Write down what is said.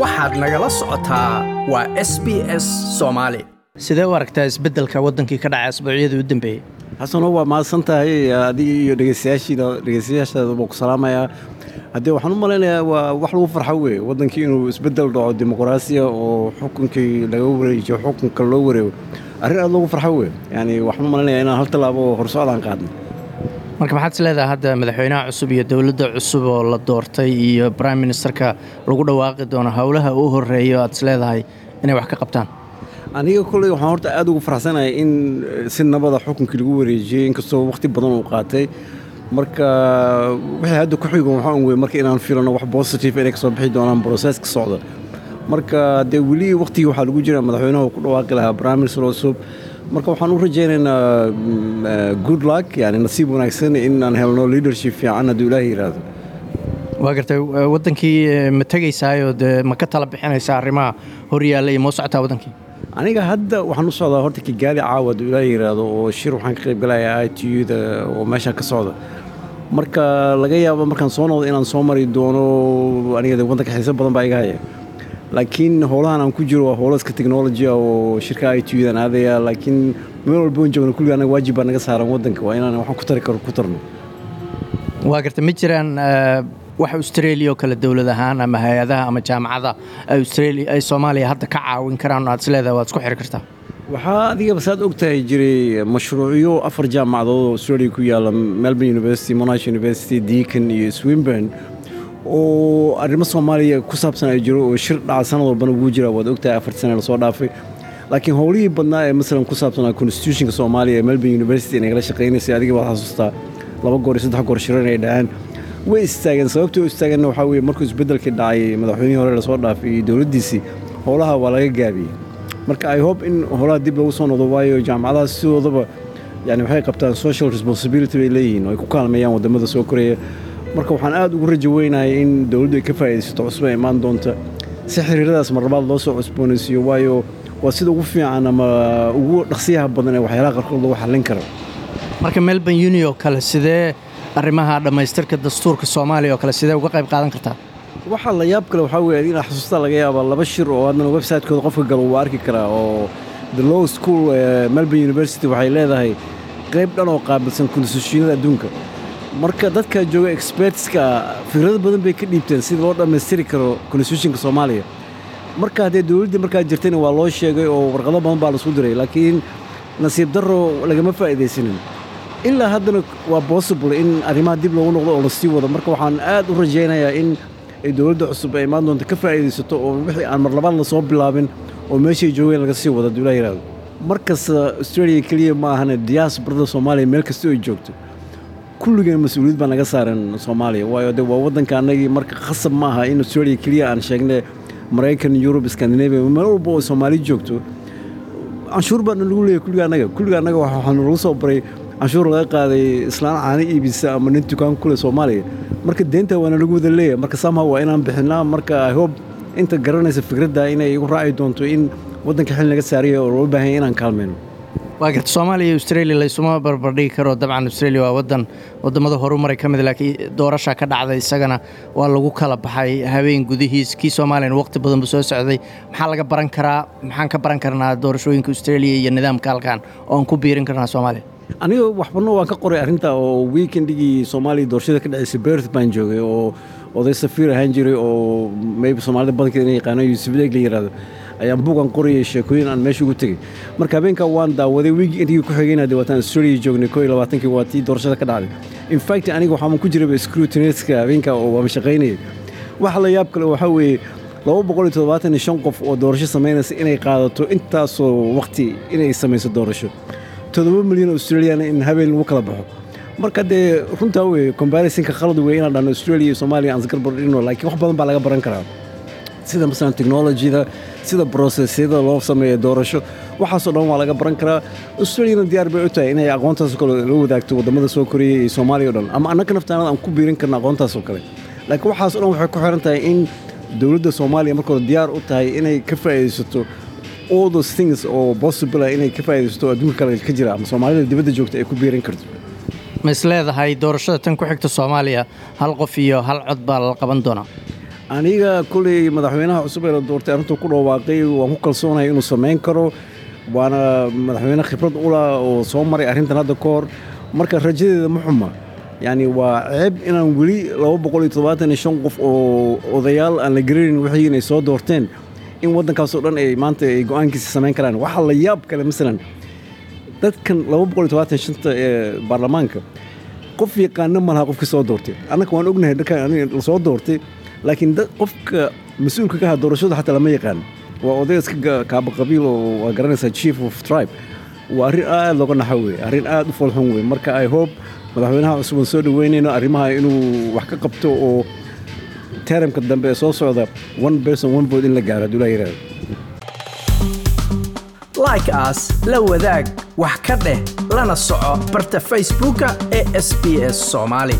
waxaad nagala socotaa waa s b s soomaali sidee u aragtaa isbeddelka waddankii ka dhacay asbuucyadii u dambeeyey xasano waa mahadsan tahay adiga iyo dhegeystayaashiida dhegeystayaashaada buu ku salaamayaa haddee waxaan u malaynayaa waa wax lagu farxo weye waddankii inuu isbeddel dhaco dimuqraasiya oo xukunkii laga wareejiyo xukunka loo wareego arrin aad loogu farxo weye yani waxaan u malaynayaa inaan hal tallaabo oo horsocdaan qaadnay marka maxaad is leedahay hadda madaxweynaha cusub iyo dowladda cusub oo la doortay iyo brime ministerka lagu dhawaaqi doono howlaha u horreeyo aad is leedahay inay wax ka qabtaan? Aniga kolley waxaan horta aad ugu faraxsanahay in si nabada xukunkii lagu wareejiyey inkastoo wakhti badan uu qaatay. Marka wixii hadda ku xigo waxaan wey marka inaan filano wax positive inay ka bixi doonaan broseska socda. Marka dee weli wakhtigii waxaa lagu jira madaxweynaha ku dhawaaqi lahaa prime minister cusub marka waxaan u rajaynaynaa good luck yani nasiib wanaagsan in aan helno leadership fiican hadduu ilaahay yidhaahdo waa gartay waddankii ma tegaysaayoo dee ma ka tala bixinaysaa arrimaha horyaalla iyo moo socotaa waddankii aniga hadda waxaan u socdaa horta kigaali caawa hadduu ilaahay yidhaahdo oo shir waxaan ka qayb galayaa i t u-da oo meeshaan ka socda. Marka laga yaabo markaan soo noqdo inaan soo mari doono aniga de waddanka xiiso badan baa iga haya laakiin howlahan aan ku jiro waa howlaska technology oo shirka i t u-dan aadaya laakiin meel walba on joogno kulliga anaga waajib baa naga saaran waddanka. Waa inaan waxaan ku tari karo ku tarno. Waa garta ma jiraan wax australia oo kale dowlad ahaan ama hay'adaha ama jaamacada australia ay soomaaliya hadda ka caawin karaan aad is leedahay waad isku xiri kartaa? Waxaa adigaba saad og tahay jiray mashruucyo afar jaamacadood oo australia ku yaalla melbourne university monash university deacon iyo swinburne oo arrimo soomaaliya ku saabsan ay jiro oo shir dhaca sanad walbana ugu jira waad ogtahay afar sane la soo dhaafay. Laakiin howlihii badnaa ee masalan ku saabsanaa constitutionka soomaaliya ee melbourne university nagala shaqaynaysay adiga baad xasuustaa laba goor iyo saddex goor shiran ay dhaheen way istaageen sababtii u istaageenna waxaa weye markuu isbeddelkii dhacay madaxweynihii hore la soo dhaafay iyo dowladdiisii howlaha waa laga gaabiyey. Marka i hope in howlaha dib lagu soo noqdo waayo jaamacadaha sidoodaba yani waxay qabtaan social responsibility bay leeyihiin oo ay ku kaalmeeyaan waddamada soo koreya marka waxaan aad ugu rajo weynahay in dowladdu ay ka faa'iidaysato cusub ay imaan doonta. Si xiriiradaas marlabaad loo soo cusboonaysiiyo waayo waa sida ugu fiican ama ugu dhaqsiyaha badan ee waxyaalaha qarkood lagu xallin karo. Marka melbourne uni oo kale sidee arrimaha dhammaystirka dastuurka soomaaliya oo kale sidee uga qayb qaadan kartaa? Waxaa la yaab kale waxaa weye inaa xasuustaa laga yaabaa laba shir oo haddana website-kooda qofka galo wuu arki karaa oo the law school ee melbourne university waxay leedahay qayb dhan oo qaabilsan konstitutionada adduunka marka dadka jooga expertska fikrado badan bay ka dhiibteen sida loo dhammaystiri karo constitutionka soomaaliya. Marka haddee dowladdii markaa jirtayna waa loo sheegay oo warqado badan baa la isku diray laakiin nasiib darro lagama faa'iidaysanin ilaa haddana waa possible in arrimaha dib loogu noqdo oo la sii wado. Marka waxaan aad u rajaynayaa in ay dowladda cusub ay imaan doonto ka faa'iidaysato oo wixii aan marlabaad la soo bilaabin oo meeshay joogeen laga sii wado hadduu ilaa yidhahdo markasta australia keliya ma ahane diaasbarada soomaaliya meel kasta ay joogto kulligeen mas'uuliyad baa naga saaran soomaaliya. Waayo de waa waddanka annagii marka khasab ma aha in australia keliya aan sheegne maraykan yurub scandinavia meel walba oo soomaali joogto canshuur baana lagu leeyahy kulliga annaga kulliga annaga waxaanu lagu soo baray canshuur laga qaaday islaan caano iibisa ama nin dukaan kule soomaaliya. Marka deenta waana lagu wada leeyahay. Marka somehow waa inaan bixinaa. Marka i hope inta garanaysa fikradda inay igu raaci doonto in waddanka xil naga saaraya oo loo baahanya inaan kaalmayno waa garta soomaaliya iyo australia laysuma barbardhigi karo. Dabcan australia waa waddan waddamada horumaray ka mid laakiin doorashaa ka dhacday isagana waa lagu kala baxay habeen gudihiis. Kii soomaaliyana waqti badan buu soo socday maxaa laga baran karaa? Maxaan ka baran karnaa doorashooyinka australia iyo nidaamka halkan oo aan ku biirin karnaa soomaaliya? Aniga waxbano waan ka qoray arrinta oo weekendigii soomaaliya doorashada ka dhacaysay berth baan joogay oo oday safiir ahaan jiray oo maybe soomaalida badankeeda ina yaqaano yuusuf la yidhahdo ayaan buugan qorayay sheekooyin aan meesha ugu tegey marka habeenkaa waan daawaday wiigii intigii ku xigayna dee waataan australia joognay koo iyo labaatankii waa tii doorashada ka dhacday. In fact aniga waxaan ku jiraba scrutineska habeenkaa oo waama shaqaynayay waxa la yaab kale waxaa weeye shan qof oo doorasho samaynaysa inay qaadato intaasoo waqti inay samayso doorasho. Toddoba milyan australiana in habeen lagu kala baxo. Marka dee runtaa weye combarisonka khalad wey inaan dhahno australia iyo soomaaliya aan isgarbar laakiin wax badan baa laga baran karaa sida masalan technologyda sida brosesyada loo sameeyo doorasho. Waxaasoo dhan waa laga baran karaa australiana diyaar bay u tahay inay aqoontaasoo kale la wadaagto waddamada soo koreeya iyo soomaaliya o dhan. Ama annaka naftaanada aan ku biirin karna aqoontaasoo kale. Laakiin waxaasoo dhan waxay ku xiran tahay in dowladda soomaaliya marka hore diyaar u tahay inay ka faa'iidaysato all those things oo possible ah inay ka faa'iidaysato adduunka kale ka jira ama soomaalida dibadda joogta ay ku biirin karto. Ma is doorashada tan ku xigta soomaaliya? Hal qof iyo hal cod baa la qaban doonaa aniga koley madaxweynaha cusub ee la doortay arrintuu ku dhawaaqay waan ku kalsoonahay inuu samayn karo waana madaxweyne khibrad ula oo soo maray arrintan hadda ka hor. Marka rajadeeda ma xuma yacni waa ceeb inaan weli laba boqol iyo toddobaatan iyo shan qof oo odayaal aan la garanayn wixii inay soo doorteen in waddankaasoo dhan ay maanta ay go'aankiisa samayn karaan. Waxaa la yaab kale masalan dadkan laba boqol iyo toddobaatan shanta ee baarlamaanka qof yaqaano ma laha qofkii soo doortay. Annaka waan ognahay dharkan aniga la soo doortay laakiin qofka mas'uulka ka aha doorashada xataa lama yaqaan. Waa oday iska kaaba qabiil oo waa garanaysaa chief of tribe. Waa arrin aad looga naxo weye arrin aad u foolxun weye marka i hope madaxweynaha cusub aan soo dhaweynayno arrimaha inuu wax ka qabto oo teramka dambe ee soo socda one person one vote in la gaaro hadduu laa yidhahdo like as la wadaag wax ka dheh lana soco barta facebooka ee sb s soomaali